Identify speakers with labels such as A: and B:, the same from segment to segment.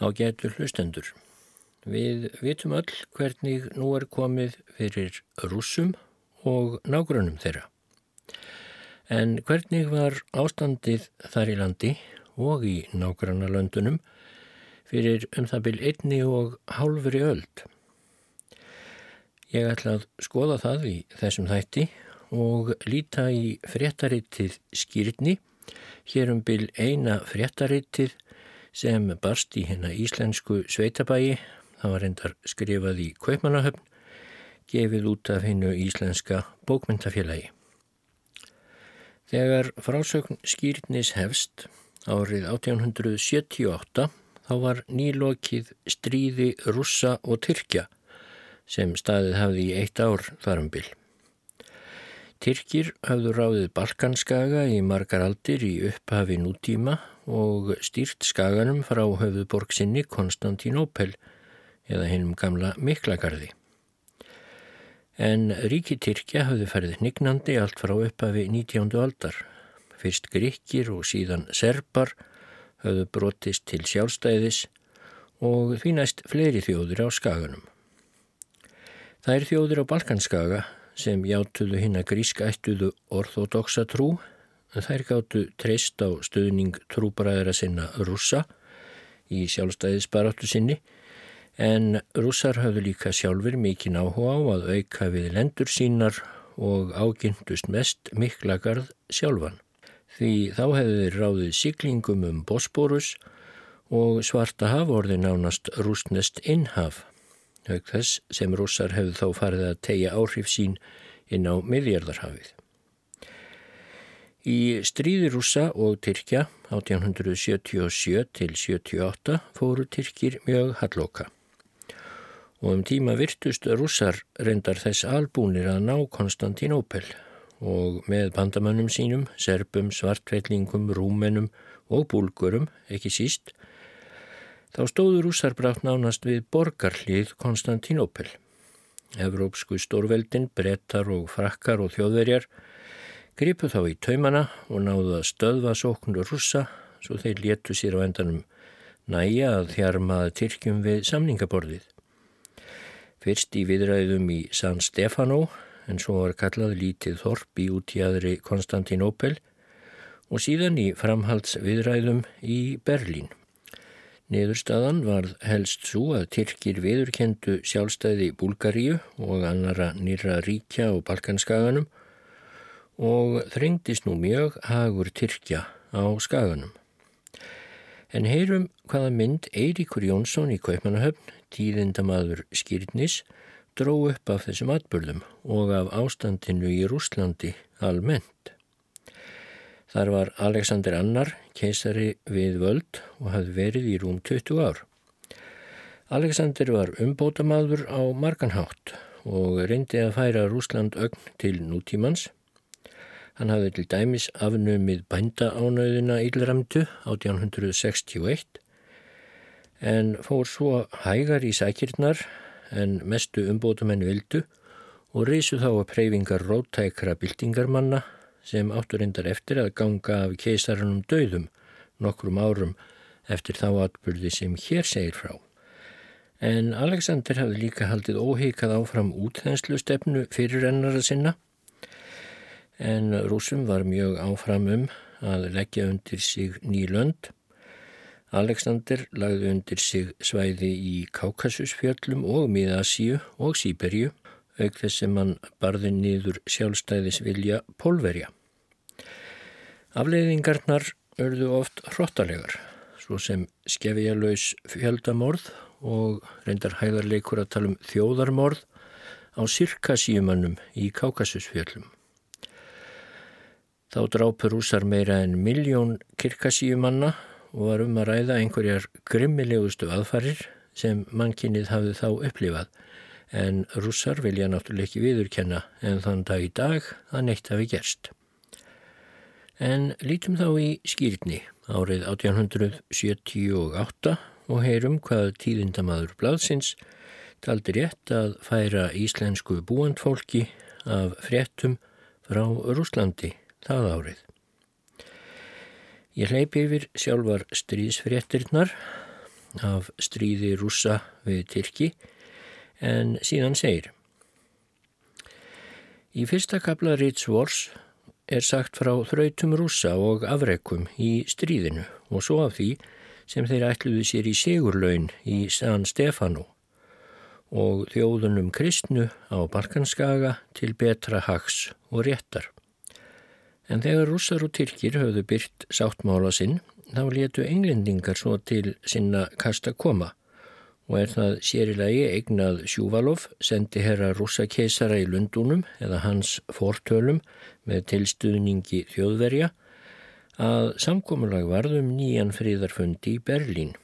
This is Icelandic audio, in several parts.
A: á getur hlustendur. Við vitum öll hvernig nú er komið fyrir rúsum og nágrunum þeirra. En hvernig var ástandið þar í landi og í nágranna löndunum fyrir um það byl einni og hálfri öld? Ég ætla að skoða það í þessum þætti og líta í fréttarittið skýrni, hér um byl eina fréttarittið sem barst í hérna íslensku sveitabæi, það var reyndar skrifað í Kaupmannahöfn, gefið út af hennu íslenska bókmyndafélagi. Þegar frásögn skýrnis hefst árið 1878 þá var nýlokið stríði russa og tyrkja sem staðið hafði í eitt ár þarum byll. Tyrkir hafðu ráðið Balkanskaga í margar aldir í upphafi nútíma og stýrt skaganum frá höfuborg sinni Konstantinópel eða hinnum gamla Miklagarði. En ríki Tyrkja hafðu ferðið hnignandi allt frá upphafi 19. aldar. Fyrst Gríkir og síðan Serbar hafðu brotist til sjálfstæðis og því næst fleiri þjóður á skaganum. Það er þjóður á Balkanskaga sem játuðu hinn að grískættuðu orþódoksa trú, þær gáttu treyst á stöðning trúbræðara sinna russa í sjálfstæðisbaráttu sinni, en russar hafðu líka sjálfur mikinn áhuga á að auka við lendur sínar og ágindust mest miklagarð sjálfan. Því þá hefðu þeir ráðið siglingum um Bosporus og svarta haf orði nánast rústnest innhaf auk þess sem rússar hefðu þá farið að tegja áhrif sín inn á miðjarðarhafið. Í stríði rússa og Tyrkja 1877 til 78 fóru Tyrkir mjög hallóka og um tíma virtust rússar reyndar þess albúnir að ná Konstantinópel og með bandamönnum sínum, serbum, svartveillingum, rúmenum og búlgurum, ekki síst, Þá stóður rússar brátt nánast við borgarlið Konstantinópel. Evrópsku stórveldin, brettar og frakkar og þjóðverjar gripu þá í taumana og náðu að stöðva sóknur rússa svo þeir léttu sér á endanum næja að þjarmaða Tyrkjum við samningaborðið. Fyrst í viðræðum í San Stefano en svo var kallað lítið þorp í útjæðri Konstantinópel og síðan í framhaldsviðræðum í Berlín. Niðurstaðan varð helst svo að Tyrkir viðurkendu sjálfstæði Búlgaríu og annara nýra ríkja og Balkanskaganum og þrengdist nú mjög hagur Tyrkja á skaganum. En heyrum hvaða mynd Eiríkur Jónsson í Kaupmannahöfn, tíðindamadur skýrnis, dró upp af þessum atbyrðum og af ástandinu í Rúslandi almennt. Þar var Alexander Annar keisari við völd og hafði verið í rúm 20 ár. Alexander var umbótamaður á marganhátt og reyndi að færa Rúsland ögn til nútímans. Hann hafði til dæmis afnumið bændaánauðina Ílramtu 1861 en fór svo hægar í sækirnar en mestu umbótamenn vildu og reysu þá að preyfingar róttækra byltingarmanna sem áttur endar eftir að ganga af keisarunum döðum nokkrum árum eftir þá atbyrði sem hér segir frá. En Alexander hafði líka haldið óheikað áfram útþenslu stefnu fyrir ennara sinna en rúsum var mjög áfram um að leggja undir sig ný lönd. Alexander lagði undir sig svæði í Kaukasusfjöllum og Miðasíu og Sýberju auk þess sem hann barði niður sjálfstæðisvilja pólverja. Afleiðingarnar örðu oft hrottalegar, svo sem skefjalauðs fjöldamorð og reyndar hæðarleikur að tala um þjóðarmorð á sirkasíumannum í Kákasusfjöllum. Þá drápur úsar meira en miljón kirkasíumanna og var um að ræða einhverjar grimmilegustu aðfarir sem mannkinnið hafði þá upplifað. En rússar vilja náttúrulega ekki viðurkenna en þann dag í dag að neitt hafi gerst. En lítum þá í skýrni árið 1878 og heyrum hvað tíðindamadur blaðsins taldi rétt að færa íslensku búandfólki af fréttum frá Rúslandi það árið. Ég hleypi yfir sjálfar stríðsfréttirnar af stríði rúsa við Tyrki en síðan segir Í fyrsta kapla Ritz Wars er sagt frá þrautum rúsa og afreikum í stríðinu og svo af því sem þeir ætluðu sér í sigurlaun í San Stefano og þjóðunum kristnu á Balkanskaga til betra hags og réttar. En þegar rússar og tyrkir höfðu byrt sáttmála sinn, þá letu englendingar svo til sinna kasta koma og er það sérilagi eignað Sjúvalov sendi herra rúsa keisara í Lundunum eða hans fortölum með tilstuðningi þjóðverja að samkominlag varðum nýjan fríðarfundi í Berlín.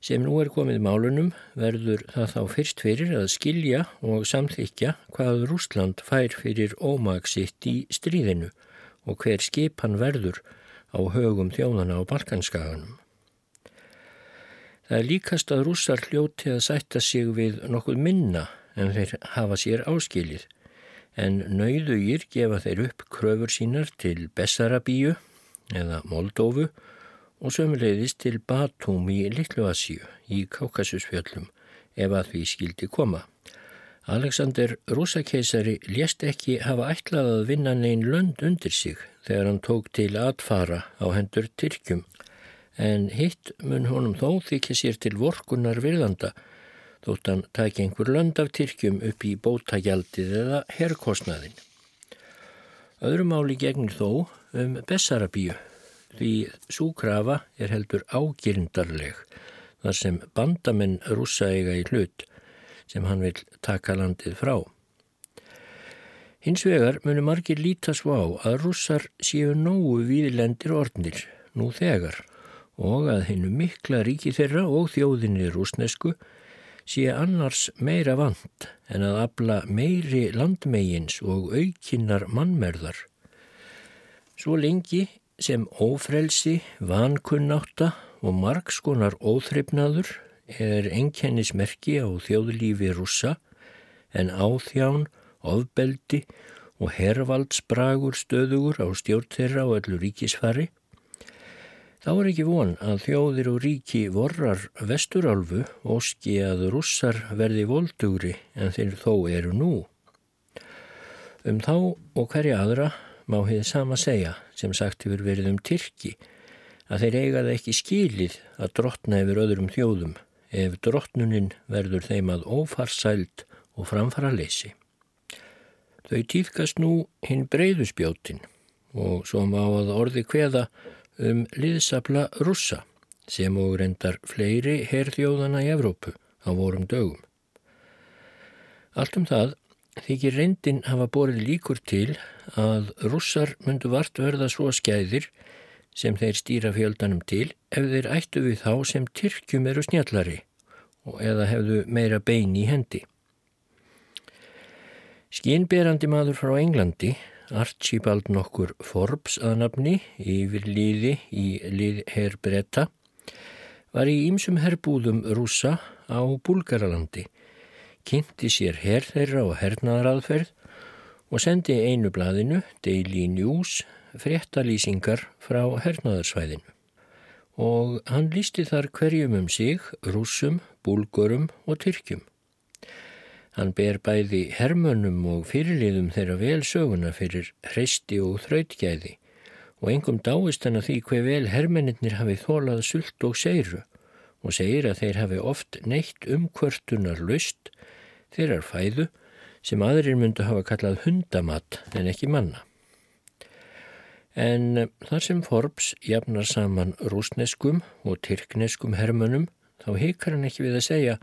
A: Sem nú er komið málunum verður það þá fyrst fyrir að skilja og samþykja hvað Rúsland fær fyrir ómagsitt í stríðinu og hver skipan verður á högum þjóðana á Balkanskaganum. Það er líkast að rússar hljóti að sætta sig við nokkuð minna en þeir hafa sér áskilið, en nauðugir gefa þeir upp kröfur sínar til Bessarabíu eða Moldófu og sömulegðist til Batúm í Littluasíu í Kaukasusfjöllum ef að því skildi koma. Alexander rúsakeisari lést ekki hafa ætlað að vinna neyn lönd undir sig þegar hann tók til atfara á hendur Tyrkjum en hitt mun honum þó þykja sér til vorkunar virðanda þótt hann tæki einhver lönd af Tyrkjum upp í bótagjaldið eða herrkostnaðin. Öðrum áli gegnir þó um Bessarabíu því súkrafa er heldur ágirndarleg þar sem bandamenn rúsa eiga í hlut sem hann vil taka landið frá. Hins vegar munum margir líta svo á að rússar séu nógu viðlendir orðnir nú þegar og að hennu mikla ríki þeirra og þjóðinni rúsnesku sé annars meira vant en að abla meiri landmegins og aukinnar mannmerðar. Svo lengi sem ófrelsi, vankunnáta og margskonar óþreifnaður er enkennismerki á þjóðlífi rússa en áþján, ofbeldi og hervaldsbragur stöðugur á stjórn þeirra á öllu ríkisfari Þá er ekki von að þjóðir og ríki vorrar vesturálfu óski að russar verði voldugri en þeir þó eru nú. Um þá og hverja aðra má hefði sama segja sem sagt hefur verið um Tyrki að þeir eigaði ekki skilið að drottna yfir öðrum þjóðum ef drottnunin verður þeim að ófarsælt og framfara leysi. Þau týðkast nú hinn breyðuspjótin og svo má að orði hveða um liðsabla russa sem og reyndar fleiri herrþjóðana í Evrópu á vorum dögum. Allt um það þykir reyndin hafa borið líkur til að russar myndu vart verða svo skæðir sem þeir stýra fjöldanum til ef þeir ættu við þá sem Tyrkjum eru snjallari og eða hefðu meira bein í hendi. Skínberandi maður frá Englandi Archibald nokkur Forbes að nafni yfir liði í lið herrbretta var í ýmsum herrbúðum rúsa á Búlgaralandi, kynnti sér herr þeirra og hernaðaraðferð og sendi einu blaðinu, Daily News, fréttalýsingar frá hernaðarsvæðinu. Og hann lísti þar hverjum um sig, rúsum, búlgurum og tyrkjum. Hann ber bæði hermönnum og fyrirliðum þeirra vel söguna fyrir hreisti og þrautgæði og engum dáist hann að því hver vel hermennir hafi þólað sult og seiru og segir að þeir hafi oft neitt umkvörtunar lust þeirrar fæðu sem aðrir myndu hafa kallað hundamatt en ekki manna. En þar sem Forbes jafnar saman rúsneskum og tyrkneskum hermönnum þá heikar hann ekki við að segja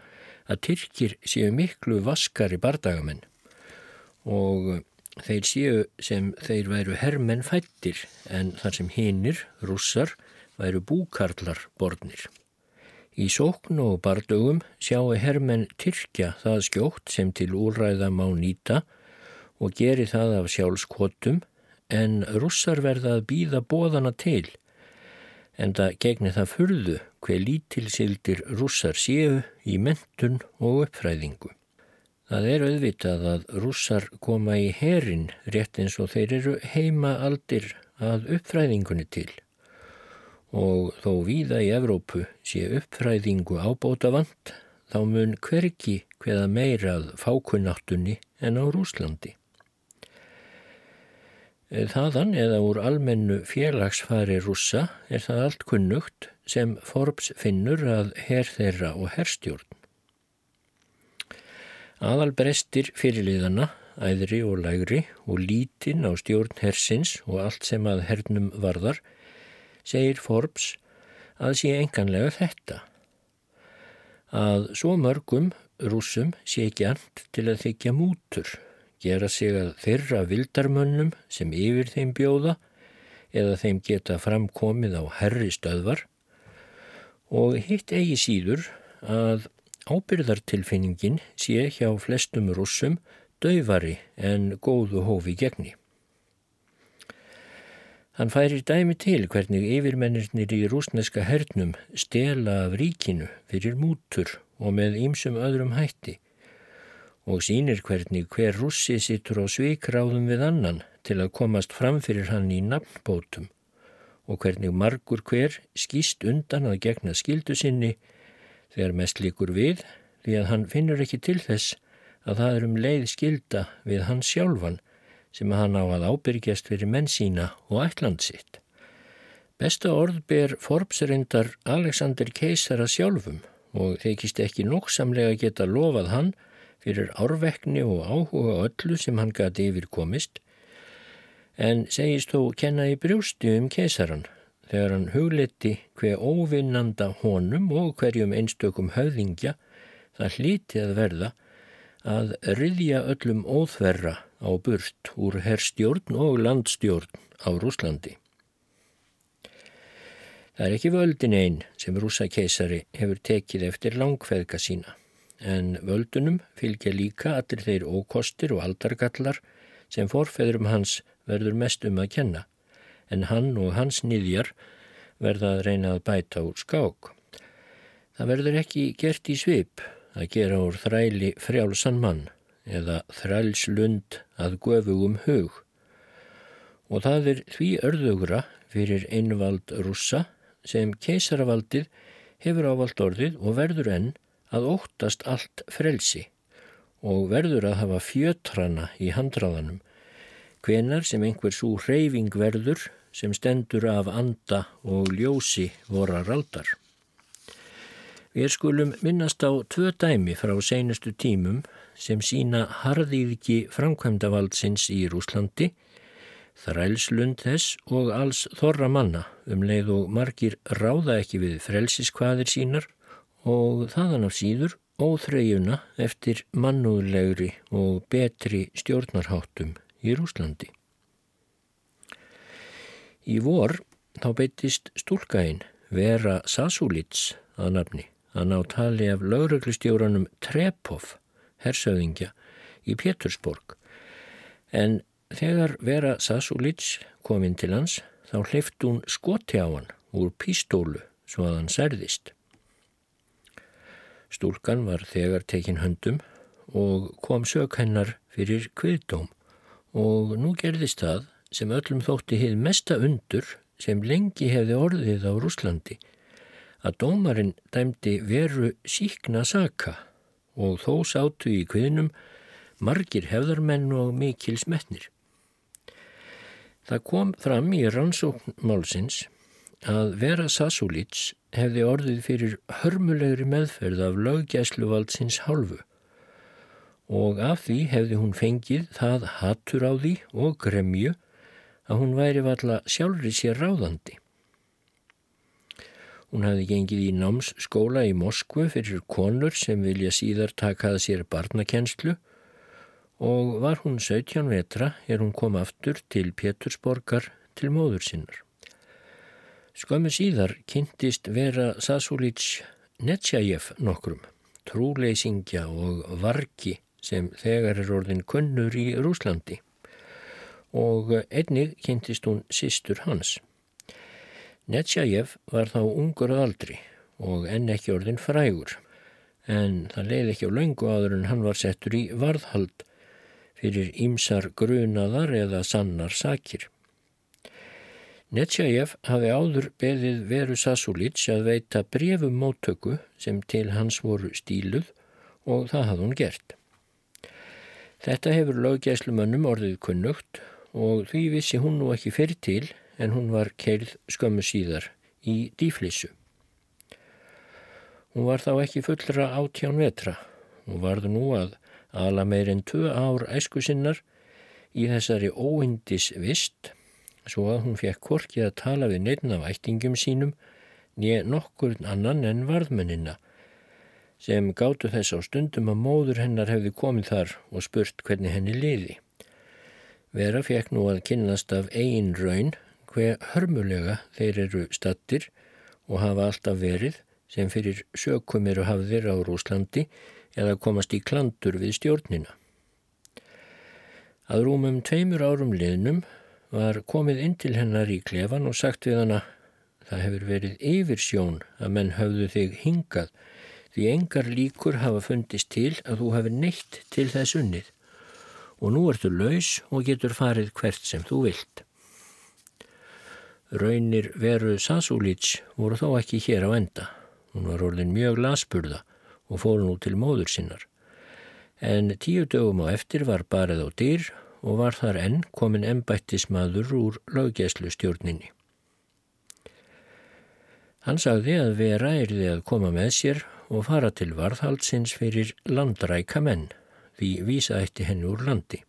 A: að Tyrkir séu miklu vaskari bardagamenn og þeir séu sem þeir væru herrmenn fættir en þar sem hinnir, russar, væru búkarlar borðnir. Í sókn og bardögum sjáu herrmenn Tyrkja það skjótt sem til úræða má nýta og geri það af sjálfskotum en russar verða að býða bóðana til en það gegni það furðu hver lítilsildir rússar séu í mentun og uppfræðingu. Það er auðvitað að rússar koma í herin rétt eins og þeir eru heima aldir að uppfræðingunni til og þó víða í Evrópu sé uppfræðingu ábóta vant þá mun hverki hveða meirað fákunnáttunni en á Rúslandi. Þaðan eða úr almennu félagsfari rússa er það allt kunnugt sem Forbes finnur að herr þeirra og herrstjórn. Aðalbrestir fyrirliðana, æðri og lægri og lítinn á stjórn hersins og allt sem að hernum varðar, segir Forbes að sé enganlega þetta. Að svo mörgum rúsum sé ekki allt til að þykja mútur gera sig að þeirra vildarmönnum sem yfir þeim bjóða eða þeim geta framkomið á herri stöðvar og hitt eigi síður að ábyrðartilfinningin sé hjá flestum rússum döfari en góðu hófi gegni. Hann færir dæmi til hvernig yfirmennirnir í rúsneska hernum stela af ríkinu fyrir mútur og með ýmsum öðrum hætti og sínir hvernig hver russi sittur á svikráðum við annan til að komast fram fyrir hann í nafnbótum og hvernig margur hver skýst undan að gegna skildu sinni þegar mest líkur við því að hann finnur ekki til þess að það er um leið skilda við hann sjálfan sem hann á að ábyrgjast fyrir menn sína og ætland sitt. Besta orð ber Forbes reyndar Alexander Keisara sjálfum og þeikist ekki nokksamlega geta lofað hann fyrir árvekni og áhuga öllu sem hann gati yfir komist, en segist þó kenna í brjústi um kesaran þegar hann hugleti hver óvinnanda honum og hverjum einstökum höfðingja það hlíti að verða að ryðja öllum óþverra á burt úr herrstjórn og landstjórn á Rúslandi. Það er ekki völdin einn sem rúsa keisari hefur tekið eftir langfeðka sína en völdunum fylgja líka allir þeir ókostir og aldargallar sem forfeðrum hans verður mest um að kenna, en hann og hans niðjar verða að reyna að bæta úr skák. Það verður ekki gert í svip að gera úr þræli frjálsan mann eða þrælslund að göfugum hug og það er því örðugra fyrir einvald rússa sem keisaravaldið hefur ávald orðið og verður enn að óttast allt frelsi og verður að hafa fjötrana í handráðanum, hvenar sem einhver svo reyfing verður sem stendur af anda og ljósi vorar aldar. Við skulum minnast á tvö dæmi frá seinustu tímum sem sína harðíðki framkvæmdavaldsins í Rúslandi, þrælslund þess og alls þorra manna. Um leið og margir ráða ekki við frelsiskvaðir sínar og þaðan af síður óþreyjuna eftir mannúðlegri og betri stjórnarháttum í Rúslandi. Í vor þá beitist stúlkainn Vera Sasulits að nafni. Að ná tali af lauruglistjóranum Trepov, hersauðingja, í Pétursborg. En þegar Vera Sasulits kom inn til hans þá hleyft hún skoti á hann úr pístólu svo að hann særðist. Stúlkan var þegar tekin höndum og kom sök hennar fyrir kviðdóm og nú gerðist það sem öllum þótti hið mesta undur sem lengi hefði orðið á Rúslandi að dómarinn dæmdi veru síkna saka og þó sátu í kviðnum margir hefðarmenn og mikil smetnir. Það kom fram í rannsóknmálsins að Vera Sasulits hefði orðið fyrir hörmulegri meðferð af löggæsluvaldsins hálfu og af því hefði hún fengið það hattur á því og gremju að hún væri valla sjálfri sér ráðandi. Hún hefði gengið í námsskóla í Moskvu fyrir konur sem vilja síðar takaða sér barnakenslu og var hún 17 vetra er hún kom aftur til Pétursborgar til móður sinnar. Skömmu síðar kynntist vera Sasulíts Netsjæjef nokkrum, trúleysingja og vargi sem þegar er orðin kunnur í Rúslandi og einnig kynntist hún sístur hans. Netsjæjef var þá ungur að aldri og enn ekki orðin frægur en það leiði ekki á laungu áður en hann var settur í varðhald fyrir ímsar grunaðar eða sannar sakir. Netsjajev hafi áður beðið veru Sasulits að veita brefum móttöku sem til hans voru stíluð og það hafði hún gert. Þetta hefur löggæslumönnum orðið kunnugt og því vissi hún nú ekki fyrir til en hún var keirð skömmu síðar í dýflissu. Hún var þá ekki fullra átján vetra. Hún varð nú að ala meir en tvö ár æsku sinnar í þessari óindis vist svo að hún fekk korkið að tala við neittn af ættingum sínum nýja nokkur annan en varðmennina sem gáttu þess á stundum að móður hennar hefði komið þar og spurt hvernig henni liði. Vera fekk nú að kynnast af eigin raun hver hörmulega þeir eru stattir og hafa alltaf verið sem fyrir sökum eru hafðir á Rúslandi eða komast í klandur við stjórnina. Að rúmum tveimur árum liðnum var komið inn til hennar í klefan og sagt við hana það hefur verið yfir sjón að menn höfðu þig hingað því engar líkur hafa fundist til að þú hefur neitt til þess unnið og nú ertu laus og getur farið hvert sem þú vilt. Raunir veru Sasúlíts voru þó ekki hér á enda. Hún var orðin mjög lasburða og fór nú til móður sinnar. En tíu dögum á eftir var barið á dyr og var þar enn komin ennbættismadur úr löggeslu stjórninni. Hann sagði að vera erði að koma með sér og fara til varðhaldsins fyrir landræka menn, því vísa eitti henni úr landi.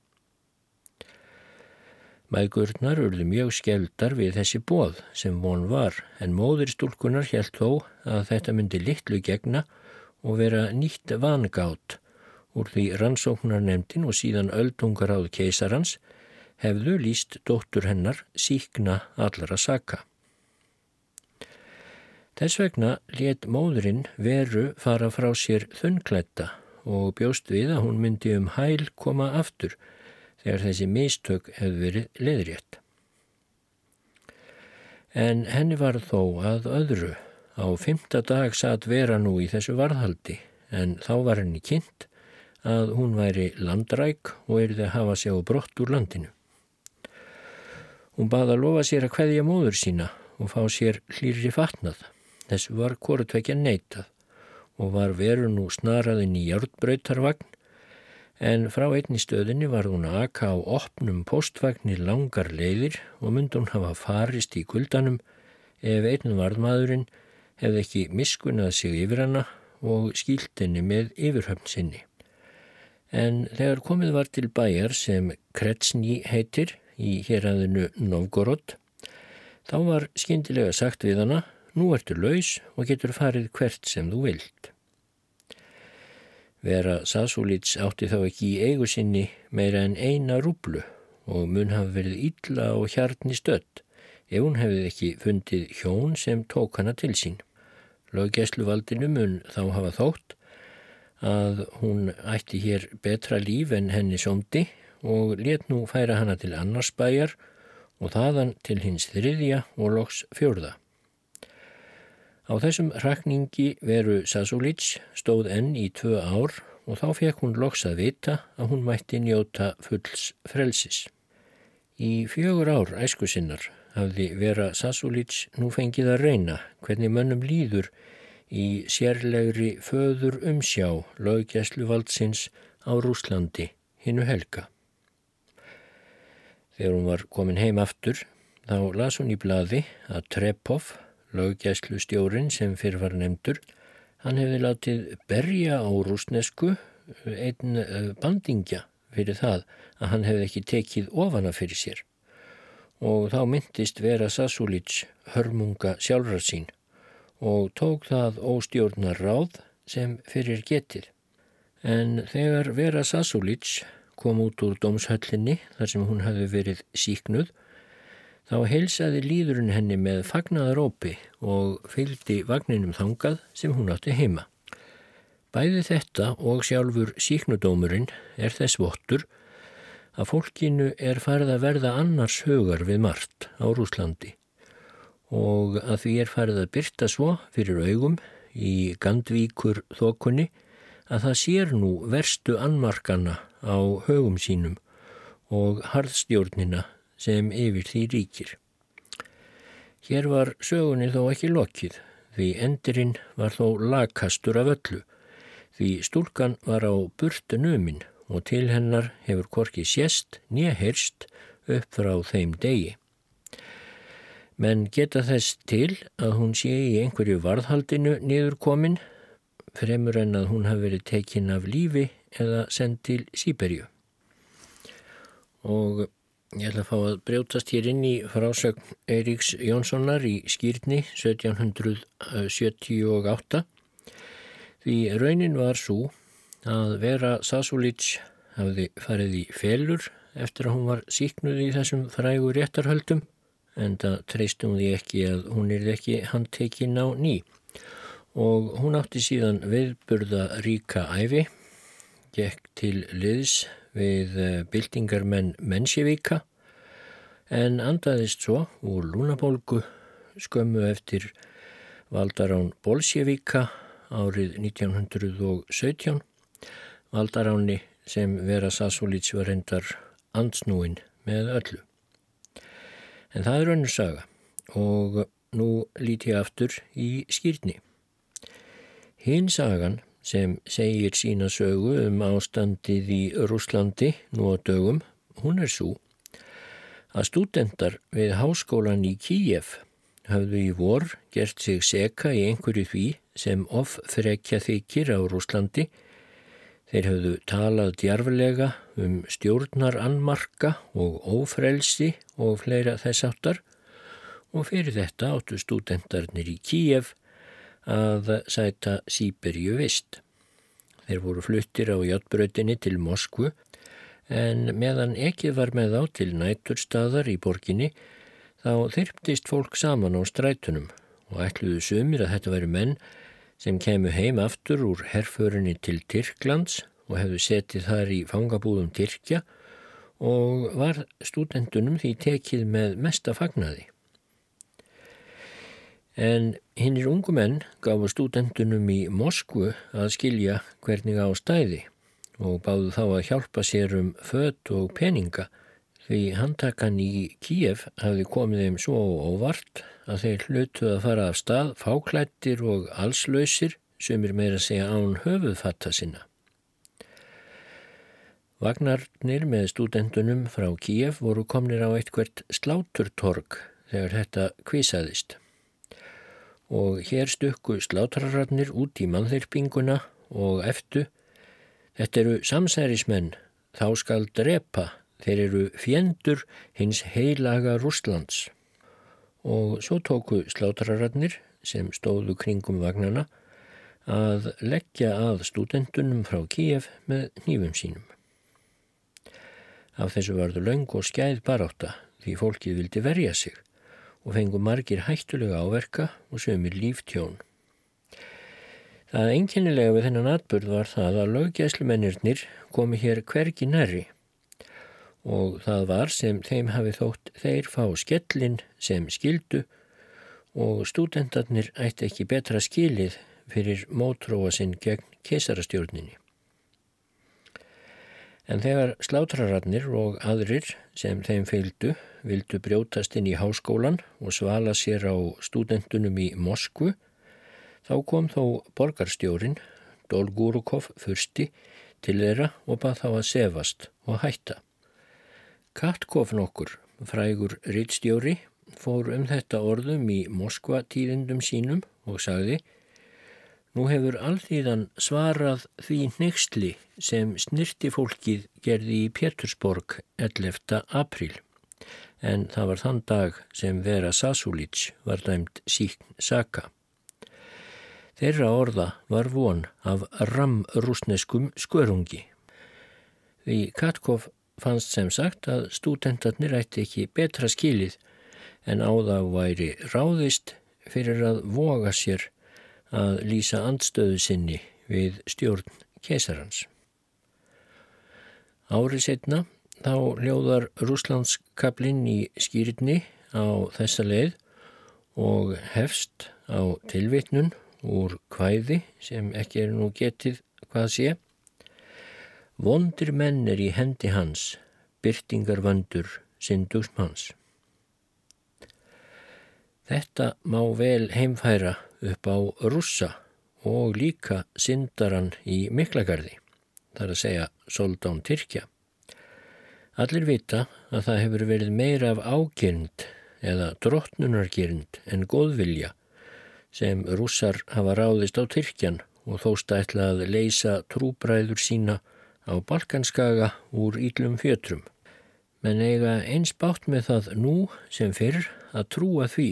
A: Mægurnar urðu mjög skeldar við þessi bóð sem von var en móður stúlkunar helt þó að þetta myndi litlu gegna og vera nýtt vangátt úr því rannsóknarnemdin og síðan öldungar áð keisarans hefðu líst dóttur hennar síkna allara saka. Þess vegna let móðurinn veru fara frá sér þunnklætta og bjóst við að hún myndi um hæl koma aftur þegar þessi mistök hefði verið leðrétt. En henni var þó að öðru. Á fymta dag satt vera nú í þessu varðhaldi en þá var henni kynnt að hún væri landræk og erði að hafa sig á brott úr landinu. Hún baða að lofa sér að hveðja móður sína og fá sér hlýri fatnað. Þessu var kortvekja neitað og var veru nú snaraðin í hjártbröytarvagn en frá einni stöðinni var hún að aka á opnum postvagnir langar leiðir og myndi hún hafa farist í kuldanum ef einn varðmaðurinn hefði ekki miskunnað sig yfir hana og skýltinni með yfirhöfn sinni en þegar komið var til bæjar sem Kretsni heitir í héræðinu Novgorod, þá var skindilega sagt við hana, nú ertu laus og getur farið hvert sem þú vilt. Vera Sasulits átti þá ekki í eigu sinni meira en eina rúblu og mun hafa verið illa og hjarni stödd ef hún hefði ekki fundið hjón sem tók hana til sín. Löggæsluvaldinu mun þá hafa þótt að hún ætti hér betra líf en henni somdi og let nú færa hana til annars bæjar og þaðan til hins þriðja og loks fjörða. Á þessum rakningi veru Sasulits stóð enn í tvö ár og þá fekk hún loks að vita að hún mætti njóta fulls frelsis. Í fjögur ár æsku sinnar hafði vera Sasulits nú fengið að reyna hvernig mönnum líður í sérlegri föður umsjá löggæsluvaldsins á Rúslandi hinnu helga. Þegar hún var komin heim aftur þá las hún í bladi að Trepov, löggæslu stjórin sem fyrir var nefndur, hann hefði látið berja á rúsnesku einn eh, bandingja fyrir það að hann hefði ekki tekið ofana fyrir sér og þá myndist vera Sasulits hörmunga sjálfra sín og tók það óstjórnar ráð sem fyrir getið. En þegar Vera Sasulits kom út úr dómshöllinni þar sem hún hafi verið síknuð, þá heilsaði líðurinn henni með fagnaðarópi og fylgdi vagninum þangað sem hún átti heima. Bæði þetta og sjálfur síknudómurinn er þess vottur að fólkinu er farið að verða annars hugar við margt á Rúslandi og að því er farið að byrta svo fyrir augum í Gandvíkur þokunni að það sér nú verstu anmarkana á högum sínum og harðstjórnina sem yfir því ríkir. Hér var sögunni þó ekki lokið, því endurinn var þó lagkastur af öllu, því stúlkan var á burtu numin og til hennar hefur korki sést nýja heyrst upp frá þeim degi. Menn geta þess til að hún sé í einhverju varðhaldinu niður komin, fremur en að hún hafi verið tekinn af lífi eða sendt til Sýberju. Og ég ætla að fá að brjótast hér inn í frásögn Eiríks Jónssonar í skýrni 1778 því raunin var svo að vera Sasúlíts hafði farið í felur eftir að hún var síknuð í þessum frægu réttarhöldum en það treystum því ekki að hún er ekki handtekinn á ný. Og hún átti síðan viðburða ríka æfi, gekk til liðs við eh, byltingarmenn Mensjevíka en andaðist svo úr lúnabólgu skömmu eftir Valdarán Bolsjevíka árið 1917 Valdaráni sem Vera Sassolíts var hendar ansnúin með öllu. En það er önnur saga og nú líti ég aftur í skýrni. Hinn sagan sem segir sína sögu um ástandið í Rúslandi nú á dögum, hún er svo að stúdendar við háskólan í Kíjef hafðu í vor gert sig seka í einhverju því sem ofþrekja þykir á Rúslandi Þeir höfðu talað djarflega um stjórnar annmarka og ófrelsi og fleira þess áttar og fyrir þetta áttu stúdendarnir í Kíjef að sæta Sýberíu vist. Þeir voru fluttir á hjáttbröðinni til Moskvu en meðan ekki var með þá til næturstaðar í borginni þá þyrptist fólk saman á strætunum og ætluðu sumir að þetta væri menn sem kemu heim aftur úr herförinni til Tyrklands og hefðu setið þar í fangabúðum Tyrkja og var stúdendunum því tekið með mesta fagnaði. En hinnir ungu menn gafu stúdendunum í Moskvu að skilja hvernig á stæði og báðu þá að hjálpa sér um fött og peninga því handtakan í Kíef hafði komið þeim svo óvart að þeir hlutu að fara af stað fáklættir og allslausir sem er meira að segja án höfuðfatta sinna. Vagnarnir með stúdendunum frá Kíef voru komnir á eitthvert sláturtorg þegar þetta kvísaðist. Og hér stukku slátrararnir út í mannþyrpinguna og eftir Þetta eru samsærismenn, þá skal drepa, þeir eru fjendur hins heilaga Rústlands og svo tóku slátrararnir sem stóðu kringum vagnana að leggja að stúdendunum frá Kíef með nýfum sínum. Af þessu varðu laung og skæð baráta því fólkið vildi verja sig og fengu margir hættulega áverka og sömur líftjón. Það enginnilega við þennan atbyrð var það að löggæslumennirnir komi hér hvergi nærri og það var sem þeim hafi þótt þeir fá skellin sem skildu og stúdendarnir ætti ekki betra skilið fyrir mótróa sinn gegn kesarastjórninni. En þegar slátrararnir og aðrir sem þeim feildu vildu brjótast inn í háskólan og svala sér á stúdendunum í Moskvu, þá kom þó borgarstjórin, Dolgurukov, fyrsti, til þeirra og bað þá að sefast og hætta. Katkov nokkur, frægur rittstjóri, fór um þetta orðum í Moskva tíðindum sínum og sagði Nú hefur allþýðan svarað því nextli sem snirti fólkið gerði í Pétursborg 11. april en það var þann dag sem Vera Sasúlits var dæmt síkn saka. Þeirra orða var von af ramrúsneskum skörungi. Því Katkov fannst sem sagt að stúdentarnir ætti ekki betra skilið en á það væri ráðist fyrir að voga sér að lýsa andstöðu sinni við stjórn kesarans. Árið setna þá ljóðar Rúslandskablinn í skýritni á þessa leið og hefst á tilvitnun úr kvæði sem ekki er nú getið hvað sé Vondir menn er í hendi hans, byrtingar vandur, syndusm hans. Þetta má vel heimfæra upp á russa og líka syndaran í Miklagarði, þar að segja Soldán Tyrkja. Allir vita að það hefur verið meira af ágirnd eða drottnunargirnd en góðvilja sem rússar hafa ráðist á Tyrkjan og þóst ætla að leysa trúbræður sína á Balkanskaga úr ílum fjötrum. Men eiga eins bátt með það nú sem fyrr að trúa því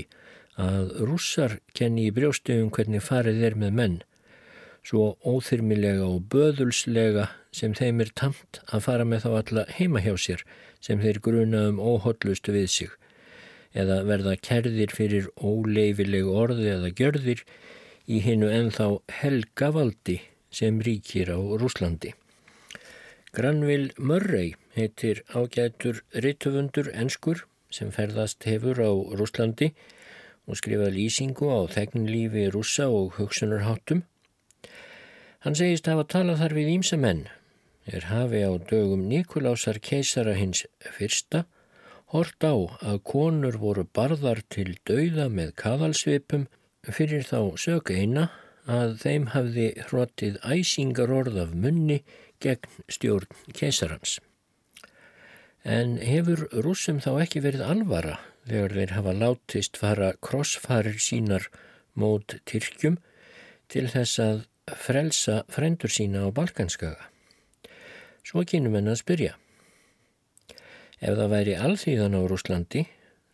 A: að rússar kenni í brjóstegum hvernig farið er með menn, svo óþyrmilega og böðulslega sem þeim er tamt að fara með þá alla heima hjá sér sem þeir gruna um óhóllustu við sig, eða verða kerðir fyrir óleifileg orði eða gjörðir í hinnu ennþá helgavaldi sem ríkir á Rúslandi. Granville Murray heitir ágætur rittufundur enskur sem ferðast hefur á Rúslandi og skrifa lýsingu á þegnlífi rússa og hugsunarháttum. Hann segist hafa talað þar við ímsa menn, er hafi á dögum Nikolásar keisara hins fyrsta, hort á að konur voru barðar til dauða með kaðalsvipum fyrir þá sög eina að þeim hafði hrotið æsingar orð af munni gegn stjórn keisarans. En hefur rúsum þá ekki verið alvara þegar þeir hafa látist fara krossfarir sínar mót Tyrkjum til þess að frelsa frendur sína á Balkanskaga. Svo kynum henn að spyrja. Ef það væri alþýðan á Rúslandi,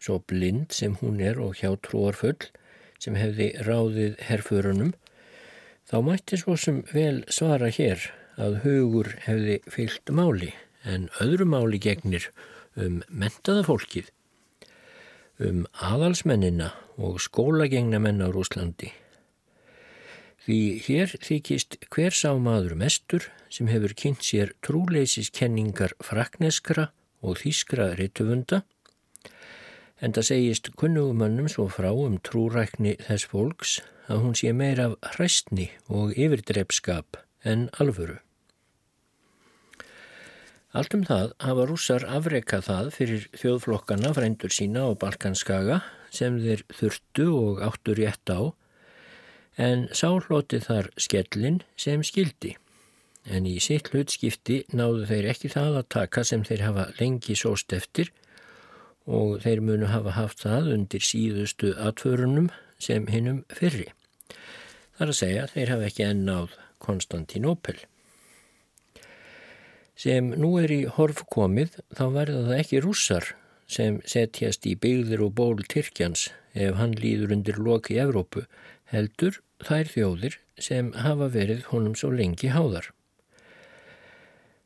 A: svo blind sem hún er og hjá trúarfull sem hefði ráðið herförunum, þá mætti svo sem vel svara hér að hugur hefði fyllt máli en öðru máli gegnir um mentaða fólkið um aðalsmennina og skólagengnamenn á Rúslandi. Því hér þykist hver sá maður mestur sem hefur kynnt sér trúleisiskenningar frakneskra og þýskra rituvunda en það segist kunnugumannum svo frá um trúrækni þess fólks að hún sé meir af hræstni og yfirdreipskap en alvöru. Allt um það hafa rússar afreikað það fyrir þjóðflokkana frændur sína á Balkanskaga sem þeir þurftu og áttu rétt á en sálóti þar skellin sem skildi. En í sitt hlutskipti náðu þeir ekki það að taka sem þeir hafa lengi sóst eftir og þeir munu hafa haft það undir síðustu atförunum sem hinnum fyrri. Þar að segja þeir hafa ekki ennáð Konstantinopel sem nú er í horf komið þá verða það ekki rússar sem setjast í byggðir og ból Tyrkjans ef hann líður undir loki Evrópu heldur þær þjóðir sem hafa verið honum svo lengi háðar.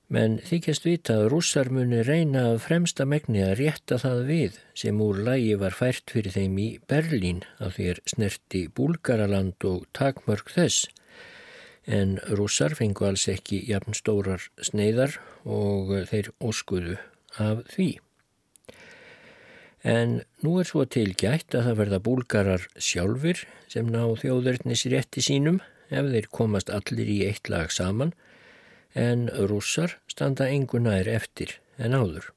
A: Men þykjast vita að rússar muni reyna að fremsta megni að rétta það við sem úr lægi var fært fyrir þeim í Berlín að þér snerti Búlgaraland og takmörg þess en rússar fengu alls ekki jafn stórar sneiðar og þeir óskuðu af því. En nú er svo tilgætt að það verða búlgarar sjálfur sem ná þjóðurnis rétti sínum ef þeir komast allir í eitt lag saman en rússar standa engunær eftir en áður.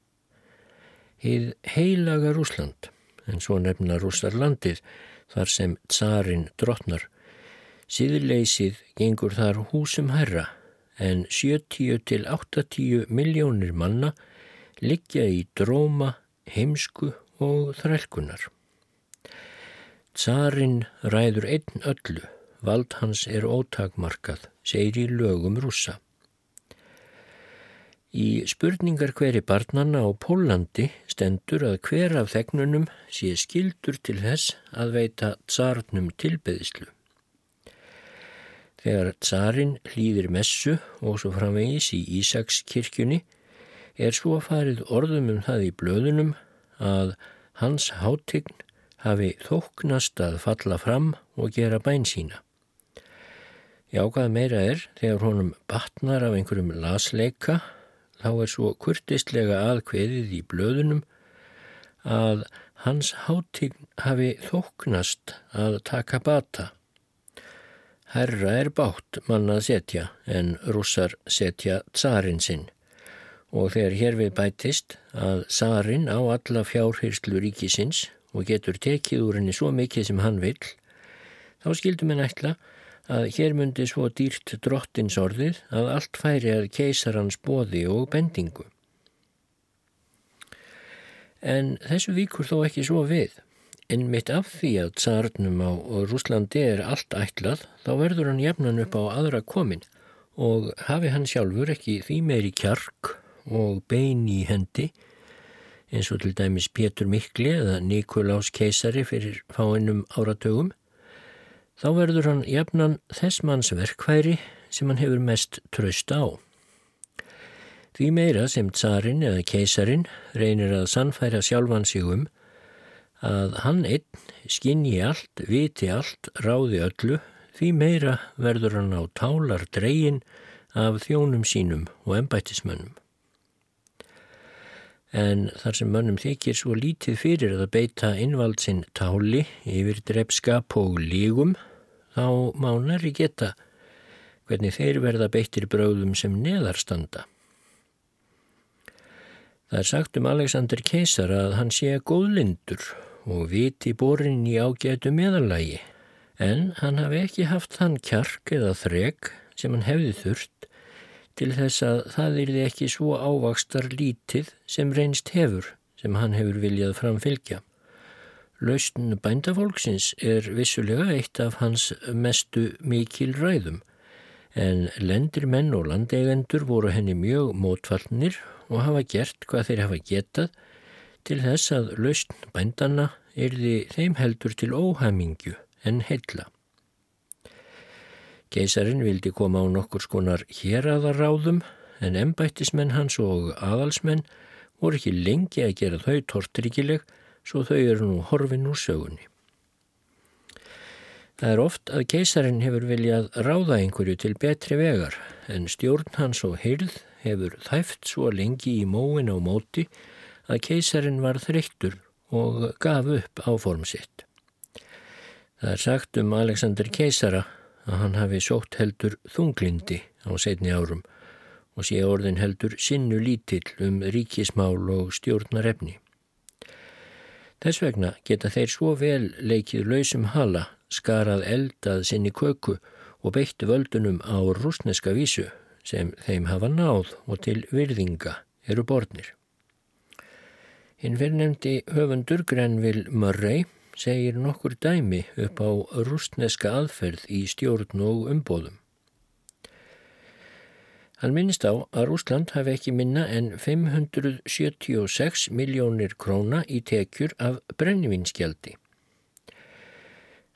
A: Hið heilaga Rúsland, en svo nefna rússar landið þar sem tsarin drotnar, Síðleysið gengur þar húsum herra en 70 til 80 miljónir manna liggja í dróma, heimsku og þrælkunar. Tsarin ræður einn öllu, vald hans er ótakmarkað, segir í lögum rúsa. Í spurningar hveri barnanna á Pólandi stendur að hver af þegnunum sé skildur til þess að veita tsarnum tilbeðislu. Þegar tsarin hlýðir messu og svo framvegis í Ísakskirkjunni er svo farið orðum um það í blöðunum að hans hátign hafi þóknast að falla fram og gera bæn sína. Jákað meira er þegar honum batnar af einhverjum lasleika þá er svo kurtistlega aðkveðið í blöðunum að hans hátign hafi þóknast að taka bata Herra er bátt manna setja en rússar setja tsarin sinn og þegar hér við bætist að tsarin á alla fjárhyrslu ríkisins og getur tekið úr henni svo mikið sem hann vill, þá skildum en ætla að hér myndi svo dýrt drottins orðið að allt færi að keisarans bóði og bendingu. En þessu víkur þó ekki svo við. En mitt af því að tsarnum á Rúslandi er allt ætlað, þá verður hann jafnan upp á aðra komin og hafi hann sjálfur ekki því meiri kjark og bein í hendi, eins og til dæmis Pétur Mikli eða Nikolás keisari fyrir fáinnum áratögum, þá verður hann jafnan þess manns verkværi sem hann hefur mest tröst á. Því meira sem tsarin eða keisarin reynir að sannfæra sjálfan sig um að hann einn skinni allt, viti allt, ráði öllu, því meira verður hann á tálar dreyin af þjónum sínum og embættismönnum. En þar sem mönnum þykir svo lítið fyrir að beita innvaldsinn táli yfir drepskap og lígum þá má næri geta hvernig þeir verða beittir bröðum sem neðarstanda. Það er sagt um Alexander Keisar að hann sé góðlindur og viti borin í ágætu meðalagi en hann hafi ekki haft þann kjark eða þreg sem hann hefði þurft til þess að það yrði ekki svo ávakstar lítið sem reynst hefur sem hann hefur viljað framfylgja. Lausn bændafólksins er vissulega eitt af hans mestu mikil ræðum en lendir menn og landeigendur voru henni mjög mótfallnir og hafa gert hvað þeir hafa getað til þess að lausn bændana erði þeim heldur til óhæmingju en heilla. Geisarin vildi koma á nokkur skonar héraðaráðum en embættismenn hans og aðalsmenn voru ekki lengi að gera þau tortryggjileg svo þau eru nú horfin úr sögunni. Það er oft að keisarin hefur viljað ráða einhverju til betri vegar en stjórn hans og heyrð hefur þæft svo lengi í móin á móti að keisarin var þreyttur og gaf upp áform sitt. Það er sagt um Alexander keisara að hann hafi sótt heldur þunglindi á setni árum og sé orðin heldur sinnu lítill um ríkismál og stjórnarefni. Þess vegna geta þeir svo vel leikið lausum hala, skarað eldað sinni köku og beitt völdunum á rúsneska vísu sem þeim hafa náð og til virðinga eru borðnir. Hinn verðnemdi höfundur Grenville Murray segir nokkur dæmi upp á rúsneska aðferð í stjórn og umbóðum. Hann minnist á að Rúsland hafi ekki minna en 576 miljónir króna í tekjur af brennivinskjaldi.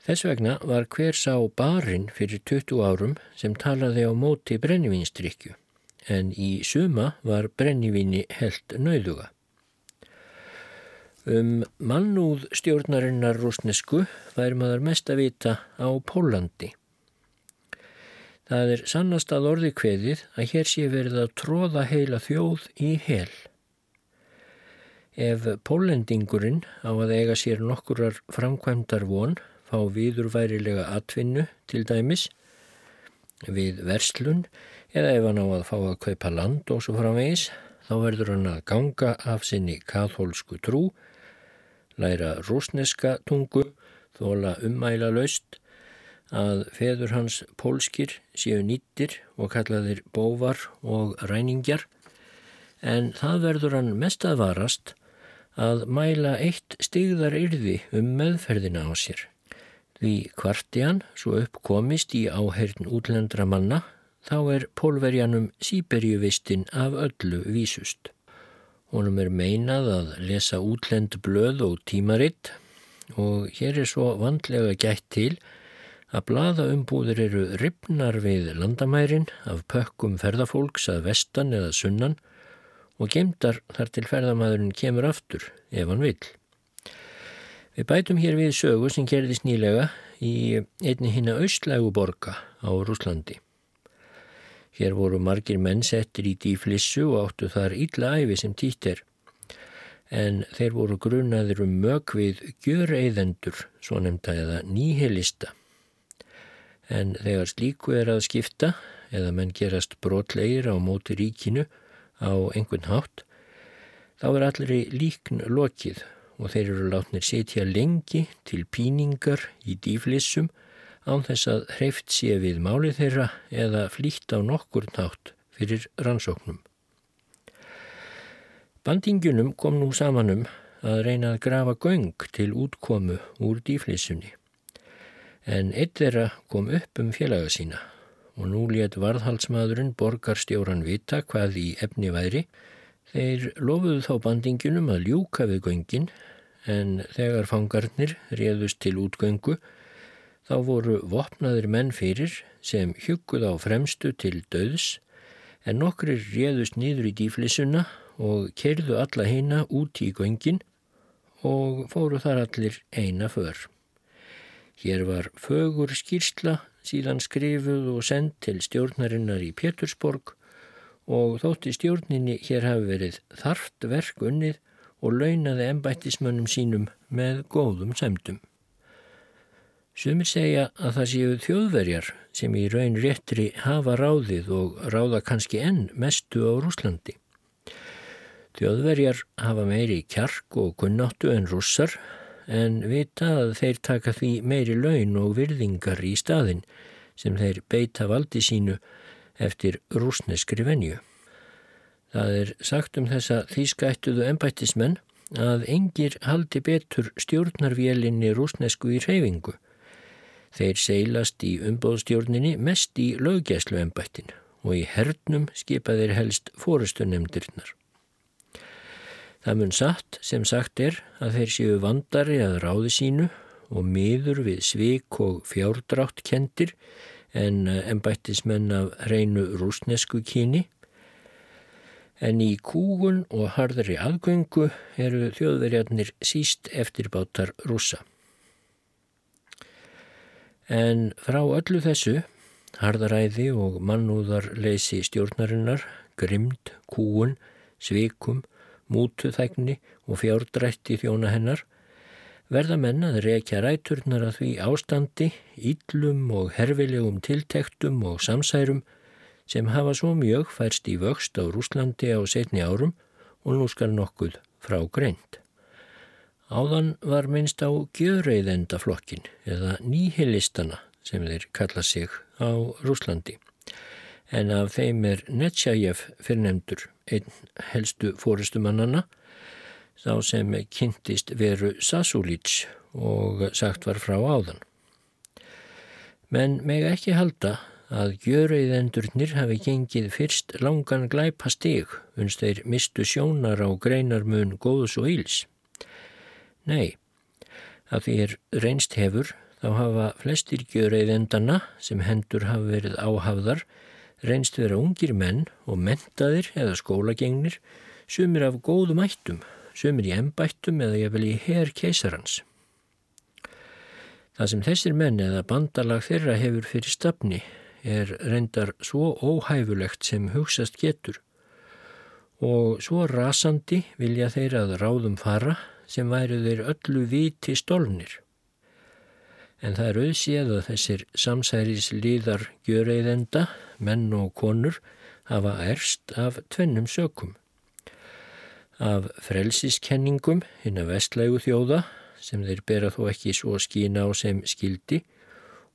A: Þess vegna var hver sá barinn fyrir 20 árum sem talaði á móti brennivinstrykju en í suma var brennivinni helt nauðuga. Um mannúð stjórnarinnar rúsnesku væri maður mest að vita á Pólandi. Það er sannast að orði kveðið að hér sé verið að tróða heila þjóð í hel. Ef pólendingurinn á að eiga sér nokkurar framkvæmdar von fá viðurværilega atvinnu til dæmis við verslun eða ef hann á að fá að kaupa land og svo framvegis þá verður hann að ganga af sinni katholsku trú, læra rúsneska tungu, þóla ummæla laust að feður hans pólskir séu nýttir og kallaðir bóvar og ræningjar en það verður hann mest að varast að mæla eitt stigðar yrði um meðferðina á sér. Því kvartian svo uppkomist í áhern útlendra manna þá er pólverjanum síberjuvistinn af öllu vísust. Honum er meinað að lesa útlend blöð og tímaritt og hér er svo vandlega gætt til að bladaumbúðir eru ripnar við landamærin af pökkum ferðafólks að vestan eða sunnan og gemdar þar til ferðamæðurinn kemur aftur ef hann vil. Við bætum hér við sögu sem gerðist nýlega í einni hinna austlægu borga á Rúslandi. Hér voru margir menn settir í dýflissu og áttu þar illa æfi sem týtt er. En þeir voru grunaður um mög við gjöreyðendur, svo nefnda eða nýhelista en þegar slíku er að skipta eða menn gerast brotlegir á móti ríkinu á einhvern hátt, þá er allir í líkn lokið og þeir eru látnir setja lengi til píningar í dýflissum án þess að hreift sé við máli þeirra eða flýtt á nokkur nátt fyrir rannsóknum. Bandingjunum kom nú samanum að reyna að grafa göng til útkomu úr dýflissunni. En eitt þeirra kom upp um félaga sína og nú létt varðhalsmaðurinn borgarstjóran vita hvað í efni væri. Þeir lofuðu þá bandingjunum að ljúka við göngin en þegar fangarnir réðust til útgöngu þá voru vopnaðir menn fyrir sem hugguð á fremstu til döðs en nokkrir réðust nýður í dýflissuna og kerðu alla hýna út í göngin og fóru þar allir eina för. Hér var fögur skýrsla síðan skrifuð og sendt til stjórnarinnar í Pétursborg og þótti stjórninni hér hafi verið þarft verk unnið og launaði ennbættismönnum sínum með góðum semdum. Sumir segja að það séu þjóðverjar sem í raun réttri hafa ráðið og ráða kannski enn mestu á Rúslandi. Þjóðverjar hafa meiri kjark og kunnáttu en russar en vita að þeir taka því meiri laun og virðingar í staðin sem þeir beita valdi sínu eftir rúsneskri venju. Það er sagt um þessa þýskættuðu ennbættismenn að engir haldi betur stjórnarvélinni rúsnesku í reyfingu. Þeir seilast í umbóðstjórninni mest í löggæslu ennbættin og í hernum skipa þeir helst fórustunemndirnar. Það mun satt sem sagt er að þeir séu vandari að ráði sínu og miður við svik og fjárdrátt kendir en ennbættismenn af reynu rúsnesku kyni. En í kúgun og hardari aðgöngu eru þjóðverjarnir síst eftirbátar rúsa. En frá öllu þessu, hardaræði og mannúðarleysi stjórnarinnar, grimd, kúun, svikum, mútuþægni og fjárdrætti þjóna hennar, verða menn að reykja ræturnar að því ástandi, íllum og herfilegum tiltektum og samsærum sem hafa svo mjög færst í vöxt á Rúslandi á setni árum og nú skal nokkuð frá greint. Áðan var minnst á gjöreiðendaflokkin eða nýhilistana sem þeir kalla sig á Rúslandi en af þeim er Netsjæjef fyrrnemdur einn helstu fórustumannana þá sem kynntist veru Sasulíts og sagt var frá áðan. Men meg ekki halda að gjörauðendurnir hafi gengið fyrst langan glæpa stig unst þeir mistu sjónar á greinarmun góðs og íls. Nei, að því er reynst hefur þá hafa flestir gjörauðendana sem hendur hafa verið áhafðar reynst vera ungir menn og mentaðir eða skólagengnir, sumir af góðum ættum, sumir í embættum eða jafnvel í her keisarans. Það sem þessir menn eða bandalag þeirra hefur fyrir stafni er reyndar svo óhæfulegt sem hugsast getur og svo rasandi vilja þeir að ráðum fara sem væru þeir öllu viti stólnir en það er auðséð að þessir samsæris líðar gjöreiðenda, menn og konur, hafa erst af tvennum sökum. Af frelsiskenningum hinn að vestlægu þjóða, sem þeir bera þó ekki svo skína á sem skildi,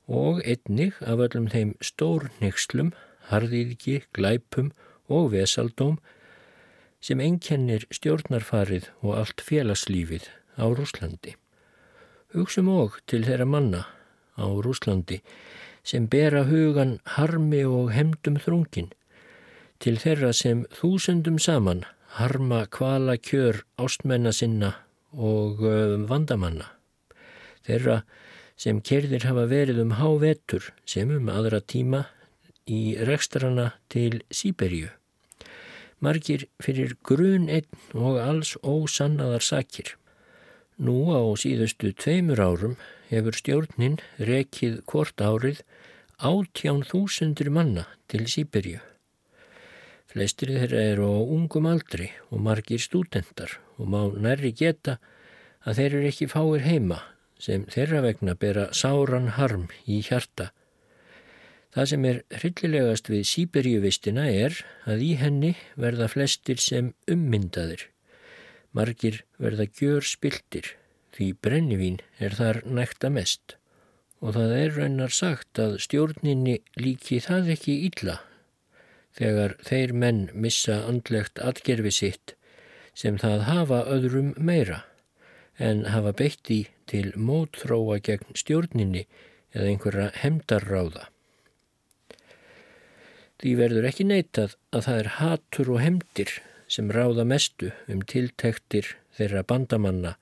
A: og einnig af öllum þeim stórnixlum, harðíðki, glæpum og vesaldóm, sem einkennir stjórnarfarið og allt félagslífið á Rúslandi. Hugsum og til þeirra manna á Rúslandi sem bera hugan harmi og hemdum þrungin, til þeirra sem þúsundum saman harma kvala kjör ástmenna sinna og vandamanna. Þeirra sem kerðir hafa verið um hávetur sem um aðra tíma í rekstrana til Sýberju. Margir fyrir grun einn og alls ósannaðar sakir. Nú á síðustu tveimur árum hefur stjórnin rekið hvort árið átján þúsundur manna til Sýberju. Flestir þeirra eru á ungum aldri og margir stúdendar og má nærri geta að þeir eru ekki fáir heima sem þeirra vegna bera sáran harm í hjarta. Það sem er hryllilegast við Sýberjuvistina er að í henni verða flestir sem ummyndaðir Margir verða gjör spiltir því brennivín er þar nækta mest og það er raunar sagt að stjórninni líki það ekki illa þegar þeir menn missa andlegt atgerfi sitt sem það hafa öðrum meira en hafa beitt í til mótþróa gegn stjórninni eða einhverja hemdarráða. Því verður ekki neitað að það er hatur og hemdir sem ráða mestu um tiltektir þeirra bandamanna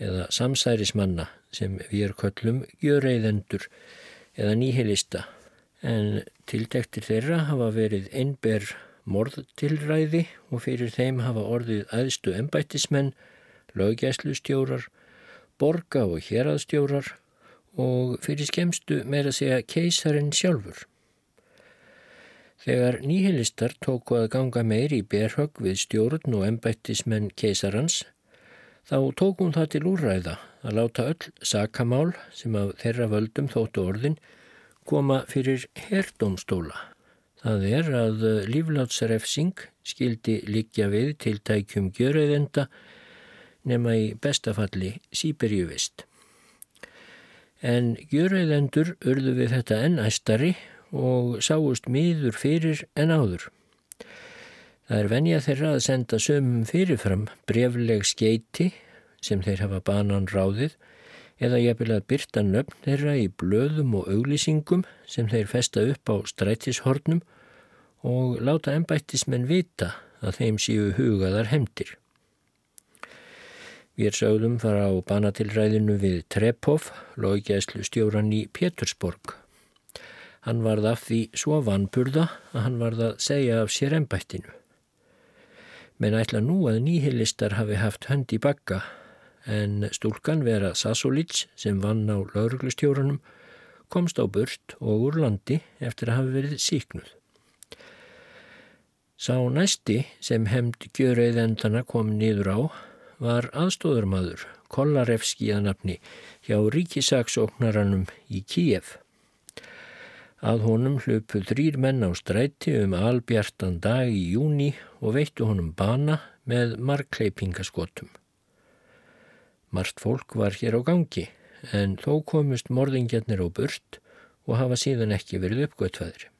A: eða samsærismanna sem við er köllum gjöreiðendur eða nýhelista en tiltektir þeirra hafa verið einber morðtilræði og fyrir þeim hafa orðið aðstu embættismenn, lögjæslustjórar, borga og héraðstjórar og fyrir skemstu meira segja keisarin sjálfur. Þegar nýhelistar tóku að ganga meir í berhögg við stjórn og embættismenn keisarans, þá tók hún það til úræða að láta öll sakamál sem af þeirra völdum þóttu orðin koma fyrir herdómstóla. Það er að líflátsrefsing skildi líkja við til tækjum gjöröðenda nema í bestafalli Sýberjuvist. En gjöröðendur urðu við þetta enn æstari og sáust miður fyrir en áður. Það er venja þeirra að senda sömum fyrirfram brefleg skeiti sem þeir hafa banan ráðið eða jafnvel að byrta nöfn þeirra í blöðum og auglýsingum sem þeir festa upp á strætishornum og láta ennbættismenn vita að þeim séu hugaðar hemdir. Við sögðum fara á banatilræðinu við Trepov, loðgæslu stjóran í Pétursborg. Hann varð af því svo vanburða að hann varð að segja af sér ennbættinu. Menn ætla nú að nýhilistar hafi haft hönd í bakka en stúlkan vera Sasolits sem vann á lauruglustjórunum komst á burt og úr landi eftir að hafi verið síknuð. Sá næsti sem hemd gjörauðendana kom nýður á var aðstóðurmaður Kollarevski að nafni hjá ríkisaksóknaranum í Kíef. Að honum hlupu þrýr menn á stræti um albjartan dag í júni og veittu honum bana með markleipingaskotum. Marst fólk var hér á gangi en þó komust morðingjarnir á burt og hafa síðan ekki verið uppgötfaðir.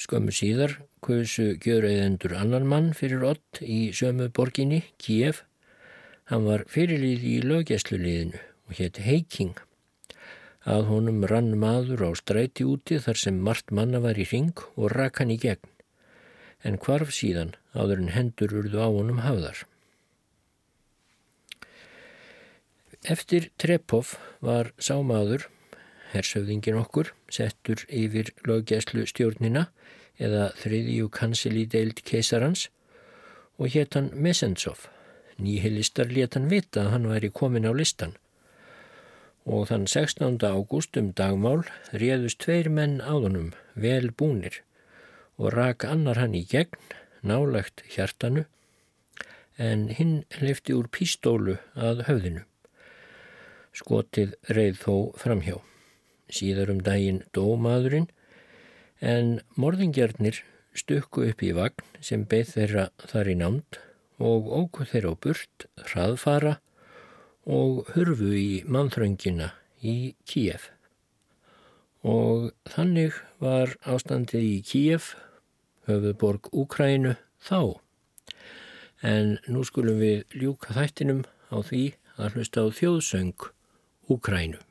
A: Skömmu síðar kusu gjörauðendur annan mann fyrir ott í sömu borginni, Kíef. Hann var fyrirlið í löggjæsluliðinu og hétt Heiking. Að honum rann maður á stræti úti þar sem margt manna var í ring og rak hann í gegn. En hvarf síðan áður en hendur urðu á honum hafðar. Eftir Trepov var sámaður, hersöfðingin okkur, settur yfir löggjæslu stjórnina eða þriðjú kansili deild keisarans og hétt hann Mesensov. Nýhilistar let hann vita að hann væri komin á listan og þann 16. ágúst um dagmál réðust tveir menn áðunum vel búnir og rak annar hann í gegn, nálagt hjartanu, en hinn lefti úr pístólu að höfðinu. Skotið reið þó framhjá. Síðar um daginn dó maðurinn, en morðingjarnir stukku upp í vagn sem beð þeirra þar í námt og óku þeirra á burt, hraðfara og hurfu í mannþröngina í Kíef. Og þannig var ástandið í Kíef, höfuborg Úkrænu, þá. En nú skulum við ljúka þættinum á því að hlusta á þjóðsöng Úkrænu.